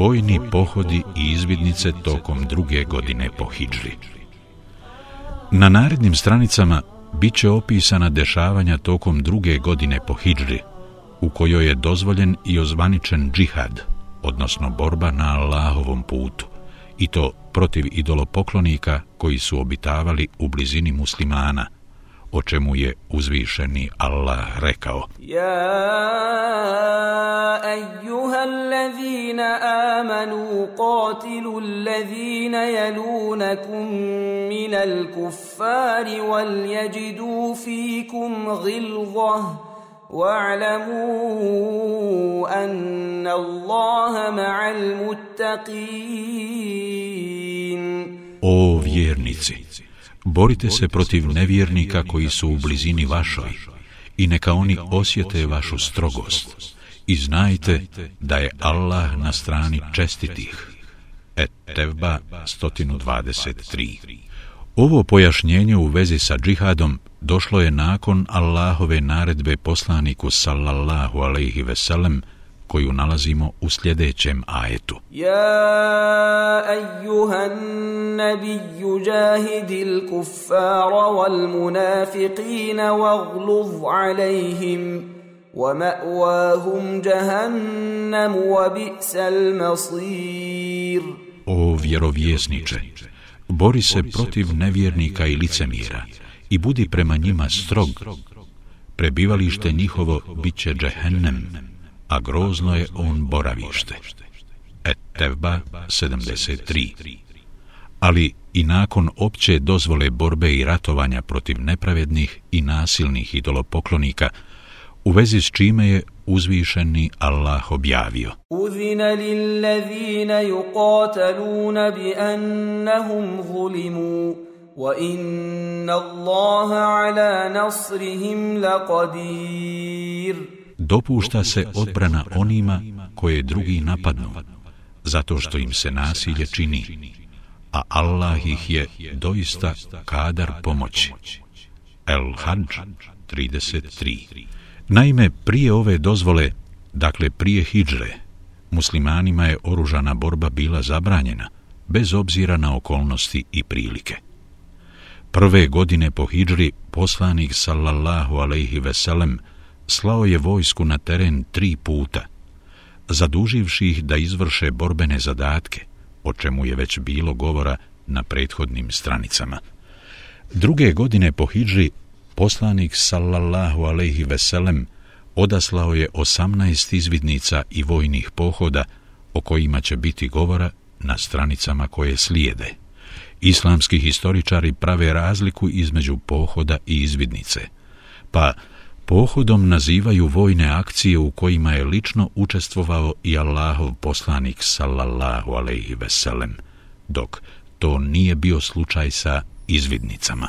Vojni pohodi i izvidnice tokom druge godine po Hidžri. Na narednim stranicama bit će opisana dešavanja tokom druge godine po Hidžri, u kojoj je dozvoljen i ozvaničen džihad, odnosno borba na Allahovom putu, i to protiv idolopoklonika koji su obitavali u blizini muslimana, o čemu je uzvišeni Allah rekao. Ja ejuha allazina amanu qatilu allazina jalunakum minal kuffari wal yajidu fikum ghilzah واعلموا ان الله مع المتقين borite se protiv nevjernika koji su u blizini vašoj i neka oni osjete vašu strogost. i znajte da je Allah na strani čestitih. Et Tevba 123 Ovo pojašnjenje u vezi sa džihadom došlo je nakon Allahove naredbe poslaniku sallallahu alaihi veselem koju nalazimo u sljedećem ajetu. Ja ejuhan nabiju jahidil kuffara wal munafiqina wagluz alaihim wa ma'wahum jahannam wa bi'sal masir. O vjerovjesniče, bori se protiv nevjernika i licemjera i budi prema njima strog. Prebivalište njihovo bit će džehennem, a grozno je on boravište. Et Tevba 73 Ali i nakon opće dozvole borbe i ratovanja protiv nepravednih i nasilnih idolopoklonika, u vezi s čime je uzvišeni Allah objavio. Uzina lillazina yuqataluna bi annahum zulimu, wa inna Allaha ala nasrihim laqadir. Dopušta se odbrana onima koje drugi napadnu, zato što im se nasilje čini, a Allah ih je doista kadar pomoći. El Hadž 33 Naime, prije ove dozvole, dakle prije hijdžre, muslimanima je oružana borba bila zabranjena, bez obzira na okolnosti i prilike. Prve godine po hijdžri poslanik sallallahu alaihi veselem slao je vojsku na teren tri puta, zaduživši ih da izvrše borbene zadatke, o čemu je već bilo govora na prethodnim stranicama. Druge godine po Hidži poslanik sallallahu alejhi ve sellem odaslao je 18 izvidnica i vojnih pohoda o kojima će biti govora na stranicama koje slijede. Islamski historičari prave razliku između pohoda i izvidnice, pa pohodom nazivaju vojne akcije u kojima je lično učestvovao i Allahov poslanik sallallahu alejhi ve sellem, dok to nije bio slučaj sa izvidnicama.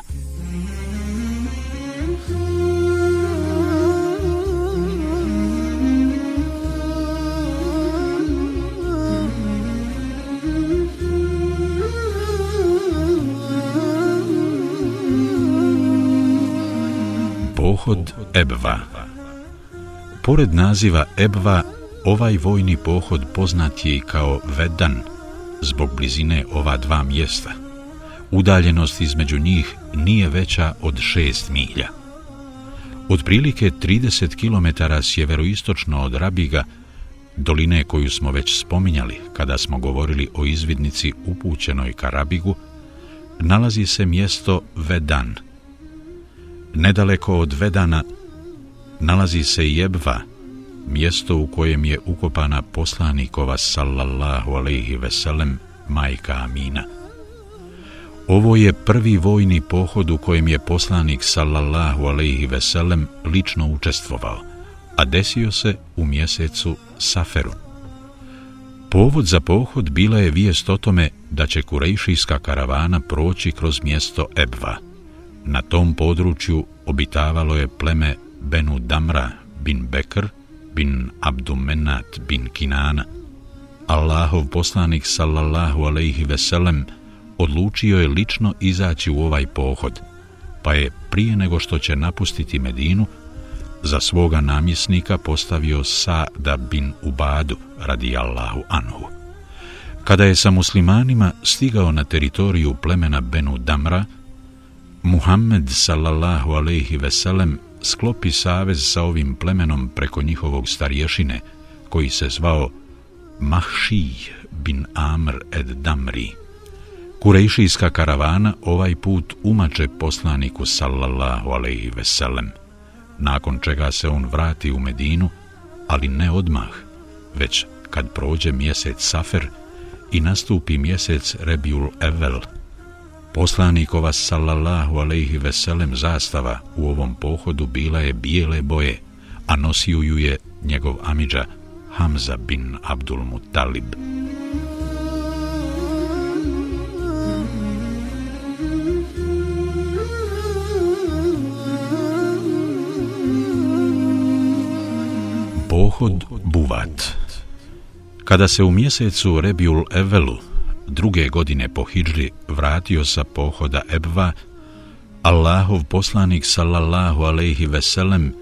Pohod Ebva Pored naziva Ebva, ovaj vojni pohod poznat je i kao Vedan, zbog blizine ova dva mjesta. Udaljenost između njih nije veća od 6 milja. Otprilike 30 km sjeveroistočno od Rabiga, doline koju smo već spominjali kada smo govorili o izvidnici upućenoj ka Rabigu, nalazi se mjesto Vedan – Nedaleko od Vedana nalazi se Jebva, mjesto u kojem je ukopana poslanikova sallallahu alaihi veselem majka Amina. Ovo je prvi vojni pohod u kojem je poslanik sallallahu alaihi veselem lično učestvovao, a desio se u mjesecu Saferu. Povod za pohod bila je vijest o tome da će kurejšijska karavana proći kroz mjesto Ebva – Na tom području obitavalo je pleme Benu Damra bin Bekr bin Abdumenat bin Kinana. Allahov poslanik sallallahu alaihi veselem odlučio je lično izaći u ovaj pohod, pa je prije nego što će napustiti Medinu, za svoga namjesnika postavio Sa'da bin Ubadu radi Allahu anhu. Kada je sa muslimanima stigao na teritoriju plemena Benu Damra, Muhammed sallallahu alejhi ve sellem sklopi savez sa ovim plemenom preko njihovog starješine, koji se zvao Mahšij bin Amr ed Damri. Kurejšijska karavana ovaj put umače poslaniku sallallahu alejhi ve sellem, nakon čega se on vrati u Medinu, ali ne odmah, već kad prođe mjesec Safer i nastupi mjesec Rebiul Evel. Poslanikova sallallahu alaihi veselem zastava u ovom pohodu bila je bijele boje, a nosio ju je njegov amidža Hamza bin Abdul Muttalib. Pohod Buvat Kada se u mjesecu Rebiul Evelu druge godine po Hidžri vratio sa pohoda Ebva, Allahov poslanik sallallahu alaihi veselem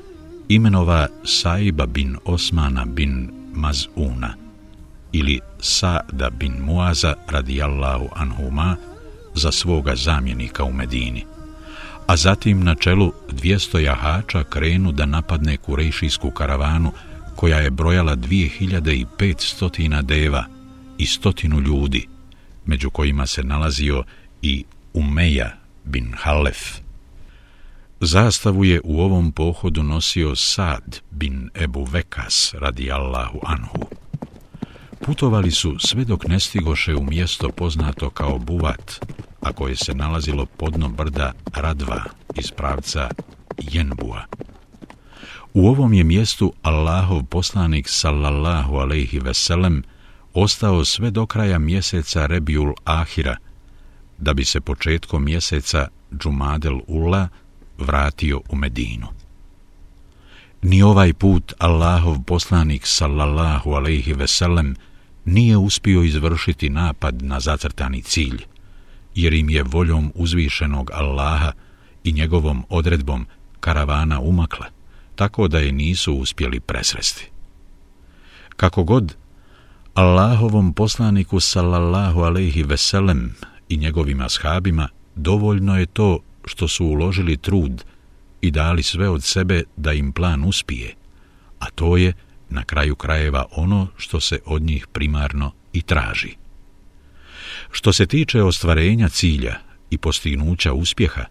imenova Saiba bin Osmana bin Mazuna ili Sa'da bin Muaza radijallahu anhuma za svoga zamjenika u Medini. A zatim na čelu 200 jahača krenu da napadne kurejšijsku karavanu koja je brojala 2500 deva i stotinu ljudi, među kojima se nalazio i Umeja bin Halef. Zastavu je u ovom pohodu nosio Sad bin Ebu Vekas radi Allahu Anhu. Putovali su sve dok ne stigoše u mjesto poznato kao Buvat, a koje se nalazilo podno brda Radva iz pravca Jenbua. U ovom je mjestu Allahov poslanik sallallahu alaihi veselem ostao sve do kraja mjeseca Rebiul Ahira, da bi se početkom mjeseca Džumadel Ula vratio u Medinu. Ni ovaj put Allahov poslanik sallallahu alaihi veselem nije uspio izvršiti napad na zacrtani cilj, jer im je voljom uzvišenog Allaha i njegovom odredbom karavana umakla, tako da je nisu uspjeli presresti. Kako god, Allahovom poslaniku sallallahu alaihi veselem i njegovim ashabima dovoljno je to što su uložili trud i dali sve od sebe da im plan uspije, a to je na kraju krajeva ono što se od njih primarno i traži. Što se tiče ostvarenja cilja i postignuća uspjeha,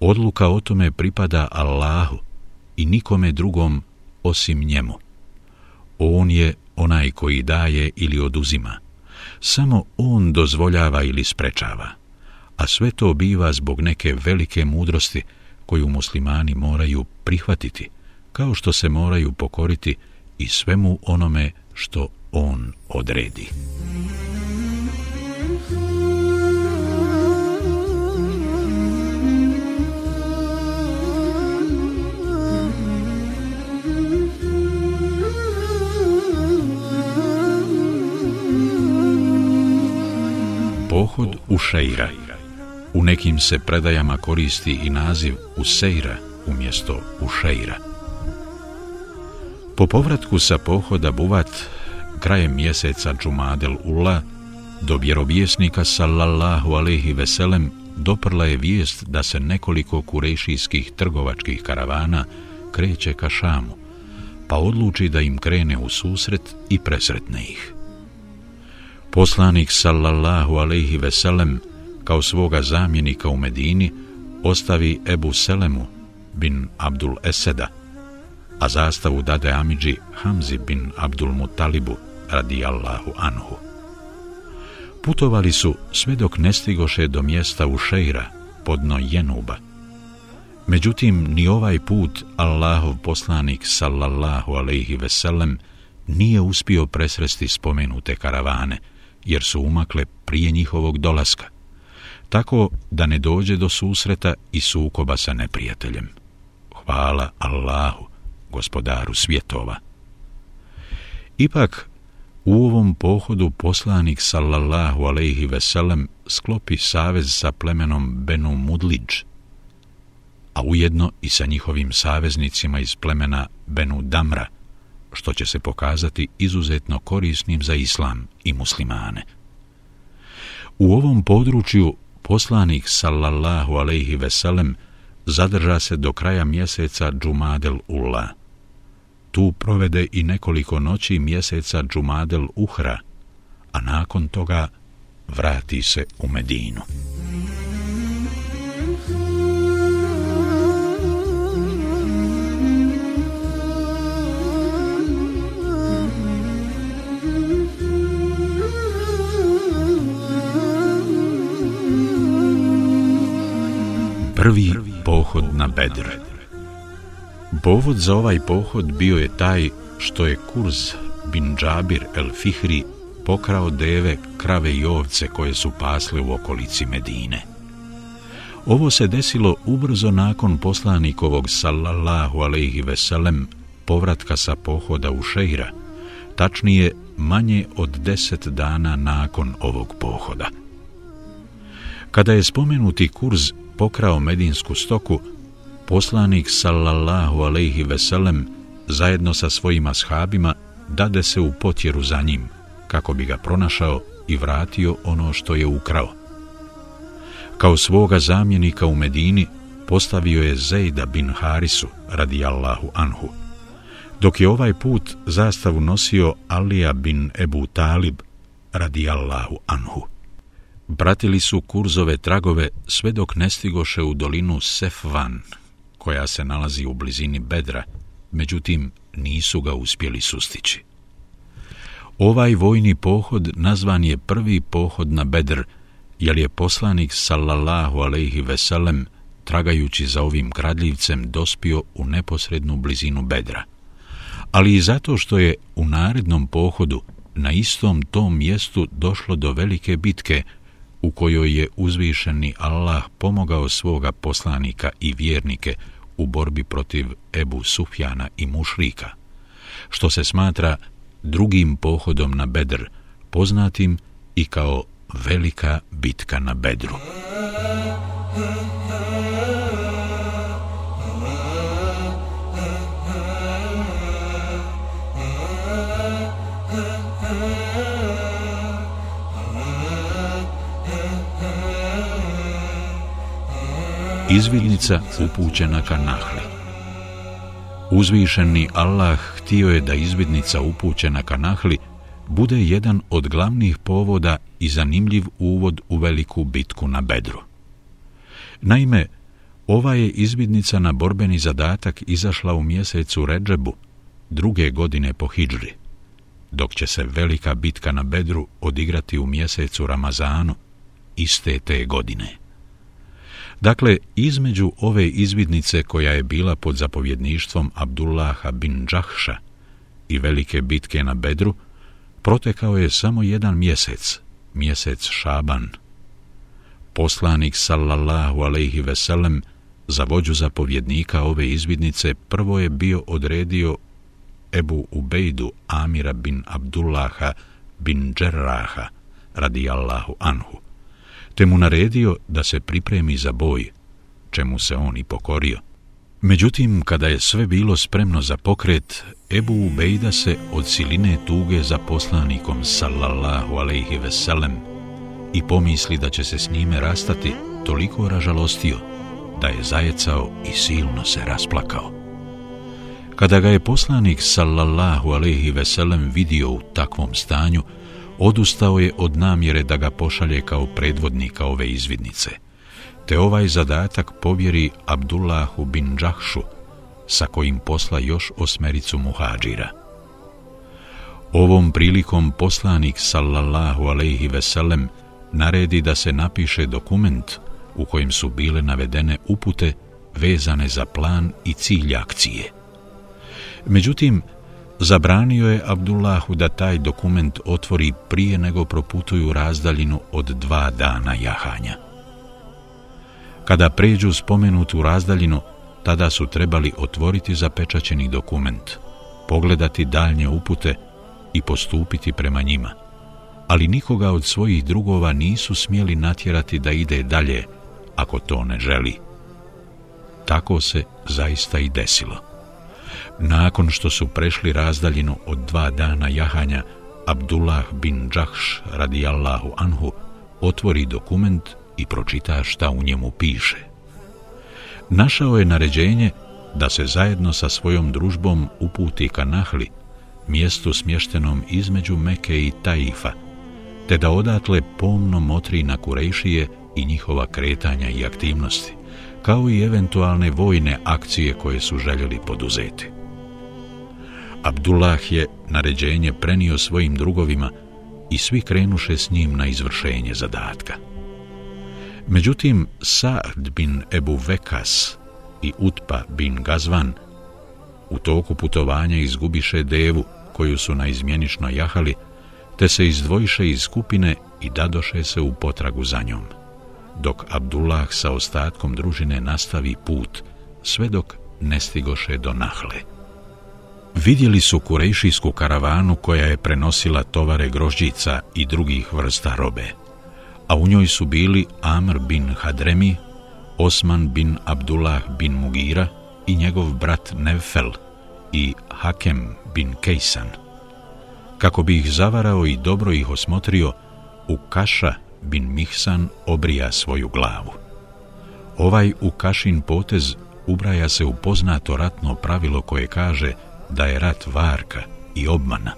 odluka o tome pripada Allahu i nikome drugom osim njemu. On je onaj koji daje ili oduzima. Samo on dozvoljava ili sprečava. A sve to biva zbog neke velike mudrosti koju muslimani moraju prihvatiti, kao što se moraju pokoriti i svemu onome što on odredi. Pohod u Šeira. U nekim se predajama koristi i naziv Useira umjesto Ušeira. Po povratku sa pohoda Buvat, krajem mjeseca Džumadel Ula, do vjerovjesnika sallallahu alaihi veselem doprla je vijest da se nekoliko kurejšijskih trgovačkih karavana kreće ka Šamu, pa odluči da im krene u susret i presretne ih. Poslanik sallallahu alaihi veselem kao svoga zamjenika u Medini ostavi Ebu Selemu bin Abdul Eseda, a zastavu dade Amidži Hamzi bin Abdul Mutalibu radi Allahu Anhu. Putovali su sve dok ne stigoše do mjesta u Šeira, podno Jenuba. Međutim, ni ovaj put Allahov poslanik sallallahu alaihi veselem nije uspio presresti spomenute karavane – jer su umakle prije njihovog dolaska, tako da ne dođe do susreta i sukoba sa neprijateljem. Hvala Allahu, gospodaru svjetova. Ipak, u ovom pohodu poslanik sallallahu alaihi veselem sklopi savez sa plemenom Benu Mudlidž, a ujedno i sa njihovim saveznicima iz plemena Benu Damra, što će se pokazati izuzetno korisnim za islam i muslimane. U ovom području poslanik sallallahu alejhi ve sellem zadrža se do kraja mjeseca Džumadel Ula. Tu provede i nekoliko noći mjeseca Džumadel Uhra, a nakon toga vrati se u Medinu. Povod za ovaj pohod bio je taj što je Kurz bin Džabir el Fihri pokrao deve, krave i ovce koje su pasle u okolici Medine. Ovo se desilo ubrzo nakon poslanikovog sallallahu alaihi veselem povratka sa pohoda u Šeira, tačnije manje od deset dana nakon ovog pohoda. Kada je spomenuti kurz pokrao medinsku stoku, poslanik sallallahu alejhi ve sellem zajedno sa svojim ashabima dade se u potjeru za njim, kako bi ga pronašao i vratio ono što je ukrao. Kao svoga zamjenika u Medini postavio je Zejda bin Harisu radijallahu anhu, dok je ovaj put zastavu nosio Alija bin Ebu Talib radijallahu anhu. Pratili su kurzove tragove sve dok ne stigoše u dolinu Sefvan, koja se nalazi u blizini Bedra, međutim nisu ga uspjeli sustići. Ovaj vojni pohod nazvan je prvi pohod na Bedr, jer je poslanik sallallahu alaihi veselem, tragajući za ovim kradljivcem, dospio u neposrednu blizinu Bedra. Ali i zato što je u narednom pohodu na istom tom mjestu došlo do velike bitke, u kojoj je uzvišeni Allah pomogao svoga poslanika i vjernike u borbi protiv Ebu Sufjana i Mušrika, što se smatra drugim pohodom na Bedr, poznatim i kao velika bitka na Bedru. Izvidnica upućena ka Nahli Uzvišeni Allah htio je da izvidnica upućena ka Nahli bude jedan od glavnih povoda i zanimljiv uvod u veliku bitku na Bedru. Naime, ova je izvidnica na borbeni zadatak izašla u mjesecu Ređebu, druge godine po Hidžri, dok će se velika bitka na Bedru odigrati u mjesecu Ramazanu, iste te godine. Dakle, između ove izvidnice koja je bila pod zapovjedništvom Abdullaha bin Džahša i velike bitke na Bedru, protekao je samo jedan mjesec, mjesec Šaban. Poslanik sallallahu alaihi veselem za vođu zapovjednika ove izvidnice prvo je bio odredio Ebu Ubejdu Amira bin Abdullaha bin Džerraha radijallahu anhu te mu naredio da se pripremi za boj, čemu se on i pokorio. Međutim, kada je sve bilo spremno za pokret, Ebu Ubejda se od siline tuge za poslanikom sallallahu alaihi veselem i pomisli da će se s njime rastati, toliko ražalostio da je zajecao i silno se rasplakao. Kada ga je poslanik sallallahu alaihi veselem vidio u takvom stanju, odustao je od namjere da ga pošalje kao predvodnika ove izvidnice, te ovaj zadatak povjeri Abdullahu bin Džahšu, sa kojim posla još osmericu muhađira. Ovom prilikom poslanik sallallahu alaihi veselem naredi da se napiše dokument u kojem su bile navedene upute vezane za plan i cilj akcije. Međutim, zabranio je Abdullahu da taj dokument otvori prije nego proputuju razdaljinu od dva dana jahanja. Kada pređu spomenutu razdaljinu, tada su trebali otvoriti zapečaćeni dokument, pogledati daljnje upute i postupiti prema njima. Ali nikoga od svojih drugova nisu smjeli natjerati da ide dalje, ako to ne želi. Tako se zaista i desilo. Nakon što su prešli razdaljinu od dva dana jahanja, Abdullah bin Džahš radijallahu anhu otvori dokument i pročita šta u njemu piše. Našao je naređenje da se zajedno sa svojom družbom uputi ka Nahli, mjestu smještenom između Meke i Taifa, te da odatle pomno motri na Kurejšije i njihova kretanja i aktivnosti, kao i eventualne vojne akcije koje su željeli poduzeti. Abdullah je naređenje prenio svojim drugovima i svi krenuše s njim na izvršenje zadatka. Međutim, Sa'd bin Ebu Vekas i Utpa bin Gazvan u toku putovanja izgubiše devu koju su na izmjenično jahali, te se izdvojiše iz skupine i dadoše se u potragu za njom, dok Abdullah sa ostatkom družine nastavi put, sve dok ne stigoše do Nahle. Vidjeli su kurejšijsku karavanu koja je prenosila tovare grožđica i drugih vrsta robe, a u njoj su bili Amr bin Hadremi, Osman bin Abdullah bin Mugira i njegov brat Nevfel i Hakem bin Kejsan. Kako bi ih zavarao i dobro ih osmotrio, Ukaša bin Mihsan obrija svoju glavu. Ovaj Ukašin potez ubraja se u poznato ratno pravilo koje kaže da je rat varka i obmana.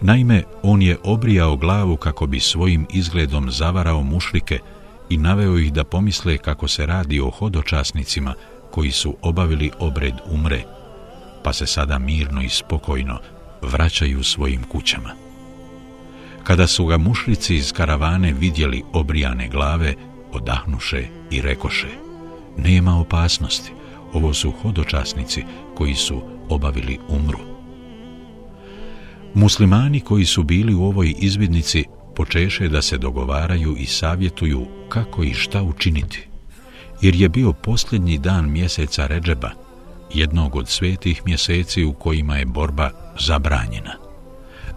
Naime, on je obrijao glavu kako bi svojim izgledom zavarao mušlike i naveo ih da pomisle kako se radi o hodočasnicima koji su obavili obred umre, pa se sada mirno i spokojno vraćaju svojim kućama. Kada su ga mušlici iz karavane vidjeli obrijane glave, odahnuše i rekoše Nema opasnosti, ovo su hodočasnici koji su obavili umru. Muslimani koji su bili u ovoj izvidnici počeše da se dogovaraju i savjetuju kako i šta učiniti, jer je bio posljednji dan mjeseca Ređeba, jednog od svetih mjeseci u kojima je borba zabranjena.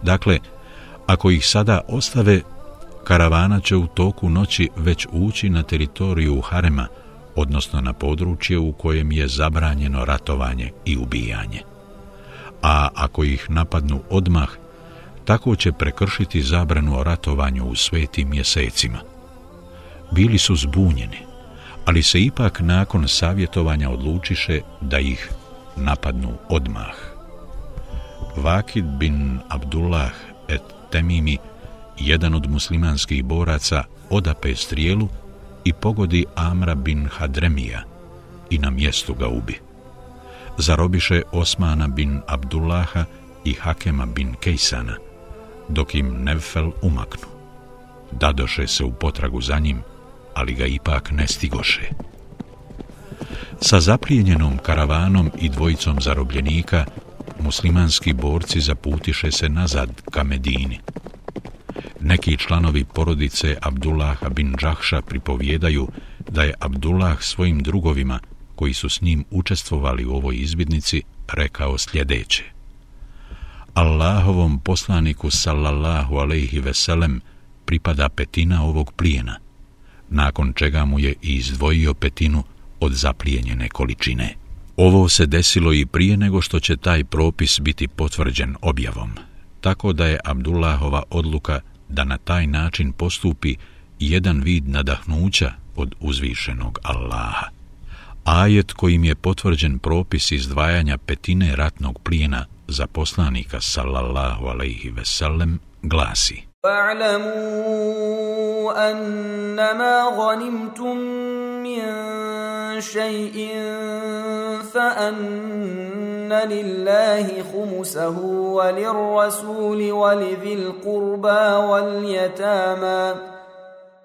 Dakle, ako ih sada ostave, karavana će u toku noći već ući na teritoriju Harema, odnosno na područje u kojem je zabranjeno ratovanje i ubijanje. A ako ih napadnu odmah, tako će prekršiti zabranu o ratovanju u svetim mjesecima. Bili su zbunjeni, ali se ipak nakon savjetovanja odlučiše da ih napadnu odmah. Vakid bin Abdullah et Temimi, jedan od muslimanskih boraca, odape strijelu i pogodi Amra bin Hadremija i na mjestu ga ubi. Zarobiše Osmana bin Abdullaha i Hakema bin Kejsana, dok im Nevfel umaknu. Dadoše se u potragu za njim, ali ga ipak ne stigoše. Sa zaplijenjenom karavanom i dvojicom zarobljenika, muslimanski borci zaputiše se nazad ka Medini. Neki članovi porodice Abdullaha bin Džahša pripovjedaju da je Abdullah svojim drugovima, koji su s njim učestvovali u ovoj izbidnici, rekao sljedeće. Allahovom poslaniku sallallahu alaihi veselem pripada petina ovog plijena, nakon čega mu je i izdvojio petinu od zaplijenjene količine. Ovo se desilo i prije nego što će taj propis biti potvrđen objavom, tako da je Abdullahova odluka da na taj način postupi jedan vid nadahnuća od uzvišenog Allaha. Ajet kojim je potvrđen propis izdvajanja petine ratnog plijena za poslanika sallallahu alaihi sellem glasi فاعلموا أنما غنمتم من شيء فأن لله خمسه وللرسول ولذي القربى واليتامى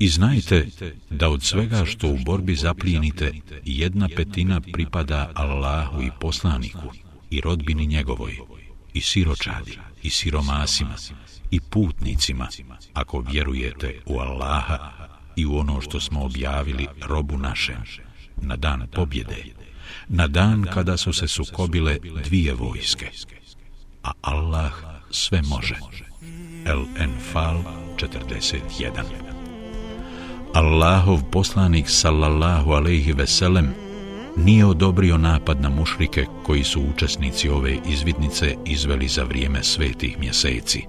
I znajte da od svega što u borbi zaplijenite, jedna petina pripada Allahu i poslaniku i rodbini njegovoj, i siročadi, i siromasima, i putnicima, ako vjerujete u Allaha i u ono što smo objavili robu naše, na dan pobjede, na dan kada su se sukobile dvije vojske. A Allah sve može. El Enfal 41 Allahov poslanik sallallahu alejhi ve sellem nije odobrio napad na mušrike koji su učesnici ove izvidnice izveli za vrijeme svetih mjeseci.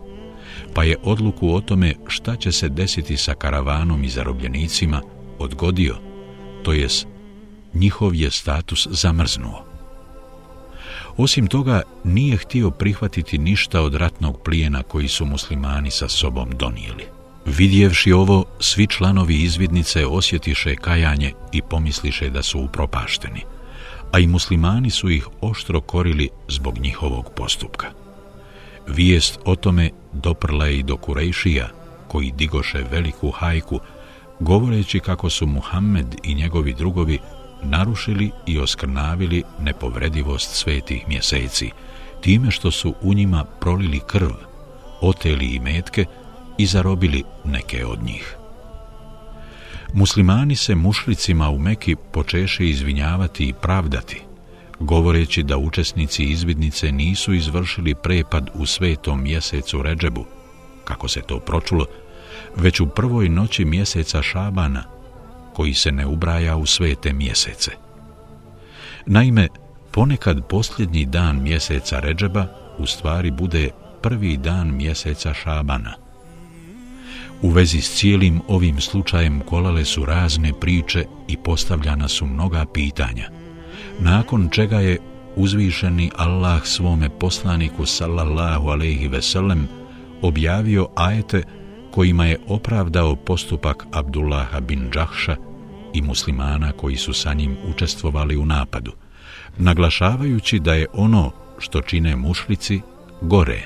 Pa je odluku o tome šta će se desiti sa karavanom i zarobljenicima odgodio, to jest njihov je status zamrznuo. Osim toga, nije htio prihvatiti ništa od ratnog plijena koji su muslimani sa sobom donijeli. Vidjevši ovo, svi članovi izvidnice osjetiše kajanje i pomisliše da su upropašteni, a i muslimani su ih oštro korili zbog njihovog postupka. Vijest o tome doprla je i do Kurejšija, koji digoše veliku hajku, govoreći kako su Muhammed i njegovi drugovi narušili i oskrnavili nepovredivost svetih mjeseci, time što su u njima prolili krv, oteli i metke i zarobili neke od njih. Muslimani se mušlicima u Meki počeše izvinjavati i pravdati, govoreći da učesnici izvidnice nisu izvršili prepad u svetom mjesecu Ređebu, kako se to pročulo, već u prvoj noći mjeseca Šabana, koji se ne ubraja u svete mjesece. Naime, ponekad posljednji dan mjeseca Ređeba u stvari bude prvi dan mjeseca Šabana. U vezi s cijelim ovim slučajem kolale su razne priče i postavljana su mnoga pitanja, nakon čega je uzvišeni Allah svome poslaniku sallallahu alaihi veselem objavio ajete kojima je opravdao postupak Abdullaha bin Džahša i muslimana koji su sa njim učestvovali u napadu, naglašavajući da je ono što čine mušlici gore.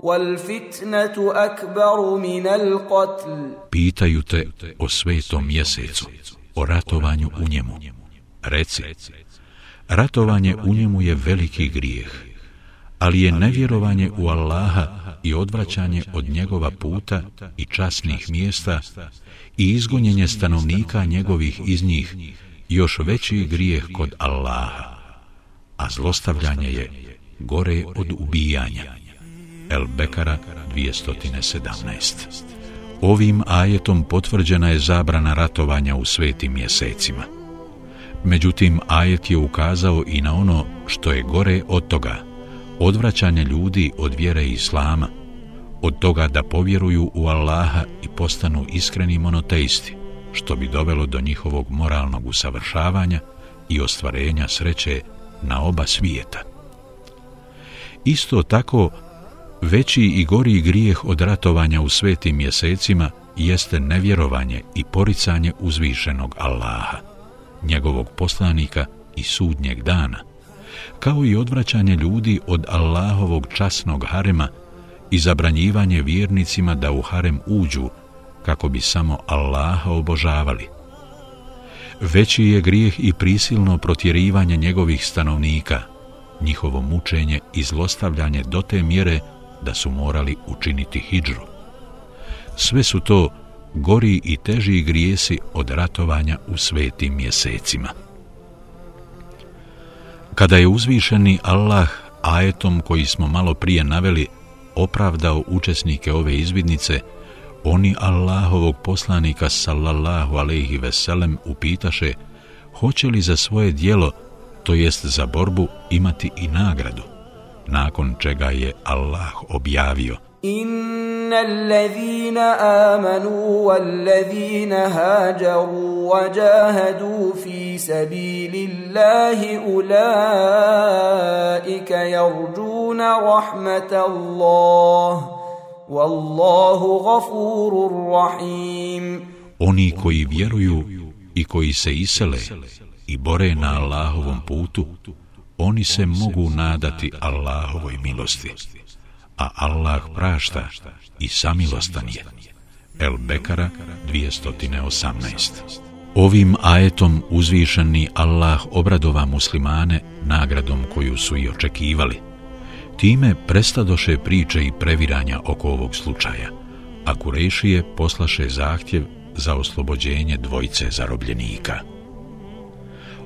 والفتنه اكبر من القتل Pitaju te o svetom mjesecu, o ratovanju u njemu. Reci, ratovanje u njemu je veliki grijeh, ali je nevjerovanje u Allaha i odvraćanje od njegova puta i časnih mjesta i izgonjenje stanovnika njegovih iz njih još veći grijeh kod Allaha, a zlostavljanje je gore od ubijanja. El Bekara 217 Ovim ajetom potvrđena je zabrana ratovanja u svetim mjesecima. Međutim, ajet je ukazao i na ono što je gore od toga – odvraćanje ljudi od vjere Islama, od toga da povjeruju u Allaha i postanu iskreni monoteisti, što bi dovelo do njihovog moralnog usavršavanja i ostvarenja sreće na oba svijeta. Isto tako, veći i gori grijeh od ratovanja u svetim mjesecima jeste nevjerovanje i poricanje uzvišenog Allaha, njegovog poslanika i sudnjeg dana – kao i odvraćanje ljudi od Allahovog časnog harema i zabranjivanje vjernicima da u harem uđu kako bi samo Allaha obožavali. Veći je grijeh i prisilno protjerivanje njegovih stanovnika, njihovo mučenje i zlostavljanje do te mjere da su morali učiniti hidžru. Sve su to gori i teži grijesi od ratovanja u svetim mjesecima. Kada je uzvišeni Allah ajetom koji smo malo prije naveli opravdao učesnike ove izvidnice, oni Allahovog poslanika sallallahu alaihi veselem upitaše hoće li za svoje dijelo, to jest za borbu, imati i nagradu, nakon čega je Allah objavio – ان الذين امنوا والذين هاجروا وجاهدوا في سبيل الله اولئك يرجون رحمه الله والله غفور رحيم Oni koji vjeruju i koji se isele i bore na Allahovom putu, oni se mogu nadati Allahovoj milosti. A Allah prašta i samilostan je. El Bekara 218 Ovim ajetom uzvišeni Allah obradova muslimane nagradom koju su i očekivali. Time prestadoše priče i previranja oko ovog slučaja, a Kurešije poslaše zahtjev za oslobođenje dvojce zarobljenika.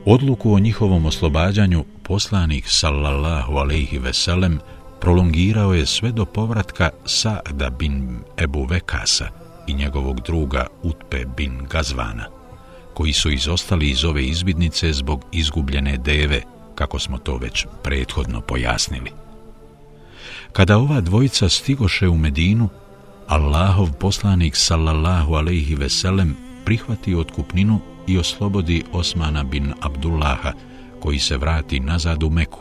Odluku o njihovom oslobađanju poslanik sallallahu alaihi ve sellem prolongirao je sve do povratka Sa'da bin Ebu Vekasa i njegovog druga Utpe bin Gazvana, koji su izostali iz ove izbidnice zbog izgubljene deve, kako smo to već prethodno pojasnili. Kada ova dvojica stigoše u Medinu, Allahov poslanik sallallahu alaihi ve sellem prihvati otkupninu i oslobodi Osmana bin Abdullaha, koji se vrati nazad u Meku.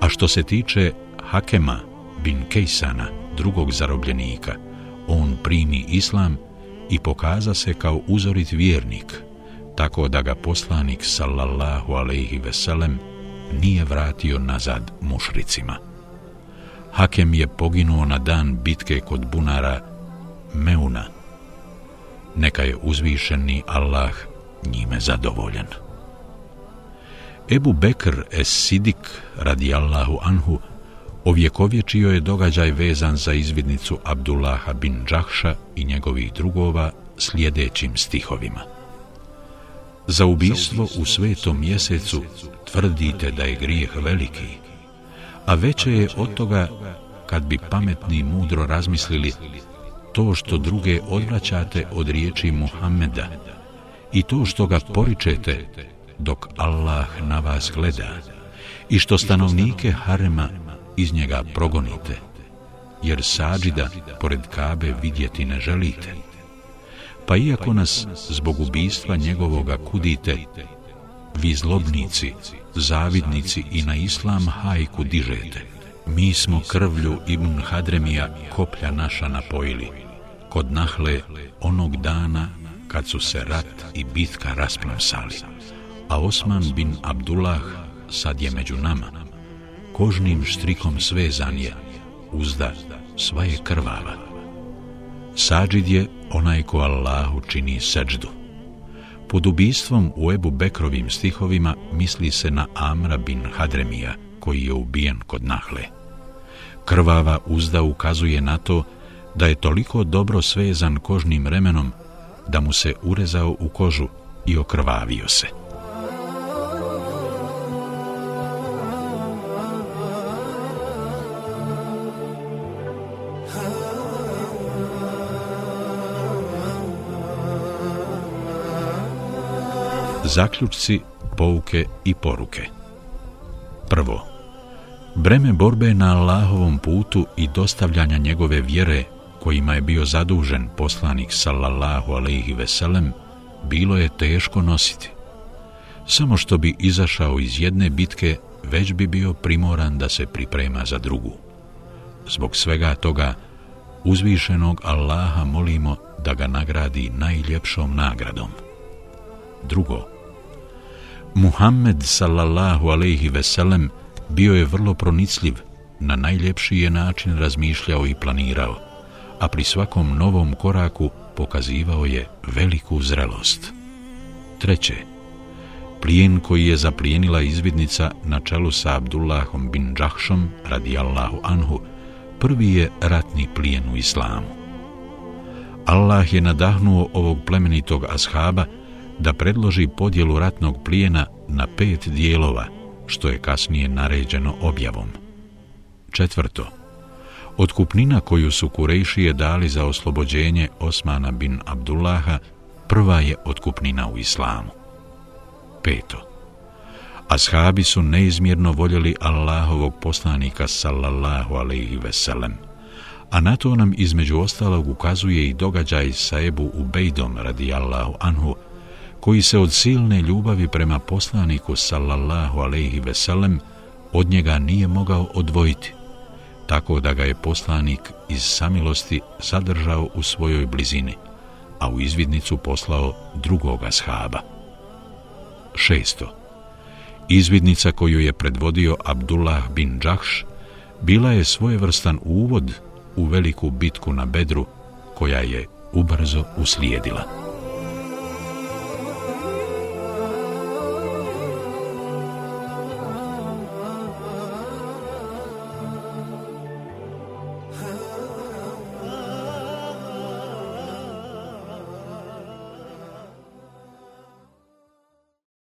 A što se tiče Hakema bin Kejsana, drugog zarobljenika, on primi islam i pokaza se kao uzorit vjernik, tako da ga poslanik sallallahu alejhi ve sellem nije vratio nazad mušricima. Hakem je poginuo na dan bitke kod bunara Meuna. Neka je uzvišeni Allah njime zadovoljen. Ebu Bekr es Sidik radijallahu anhu ovjekovječio je događaj vezan za izvidnicu Abdullaha bin Džahša i njegovih drugova sljedećim stihovima. Za ubistvo u svetom mjesecu tvrdite da je grijeh veliki, a veće je od toga kad bi pametni mudro razmislili to što druge odvraćate od riječi Muhammeda i to što ga poričete dok Allah na vas gleda i što stanovnike harema iz njega progonite, jer sađida pored Kabe vidjeti ne želite. Pa iako nas zbog ubistva njegovoga kudite, vi zlobnici, zavidnici i na islam hajku dižete, mi smo krvlju Ibn Hadremija koplja naša napojili, kod nahle onog dana kad su se rat i bitka rasplamsali a Osman bin Abdullah sad je među nama. Kožnim štrikom svezan je, uzda sva je krvava. Sađid je onaj ko Allahu čini seđdu. Pod ubistvom u Ebu Bekrovim stihovima misli se na Amra bin Hadremija, koji je ubijen kod Nahle. Krvava uzda ukazuje na to da je toliko dobro svezan kožnim remenom da mu se urezao u kožu i okrvavio se. Zaključci, pouke i poruke Prvo, breme borbe na Allahovom putu i dostavljanja njegove vjere kojima je bio zadužen poslanik sallallahu alaihi veselem, bilo je teško nositi. Samo što bi izašao iz jedne bitke, već bi bio primoran da se priprema za drugu. Zbog svega toga, uzvišenog Allaha molimo da ga nagradi najljepšom nagradom. Drugo, Muhammed sallallahu alaihi veselem bio je vrlo pronicljiv, na najljepši je način razmišljao i planirao, a pri svakom novom koraku pokazivao je veliku zrelost. Treće, plijen koji je zaplijenila izvidnica na čelu sa Abdullahom bin Džahšom radijallahu anhu, prvi je ratni plijen u islamu. Allah je nadahnuo ovog plemenitog ashaba da predloži podjelu ratnog plijena na pet dijelova, što je kasnije naređeno objavom. Četvrto, otkupnina koju su Kurejšije dali za oslobođenje Osmana bin Abdullaha prva je otkupnina u islamu. Peto, ashabi su neizmjerno voljeli Allahovog poslanika sallallahu alaihi veselem, a na to nam između ostalog ukazuje i događaj sa Ebu Ubejdom radijallahu anhu, koji se od silne ljubavi prema poslaniku sallallahu alejhi ve sellem od njega nije mogao odvojiti tako da ga je poslanik iz samilosti sadržao u svojoj blizini a u izvidnicu poslao drugoga shaba. 600. Izvidnica koju je predvodio Abdullah bin Džahš bila je svojevrstan uvod u veliku bitku na Bedru koja je ubrzo uslijedila.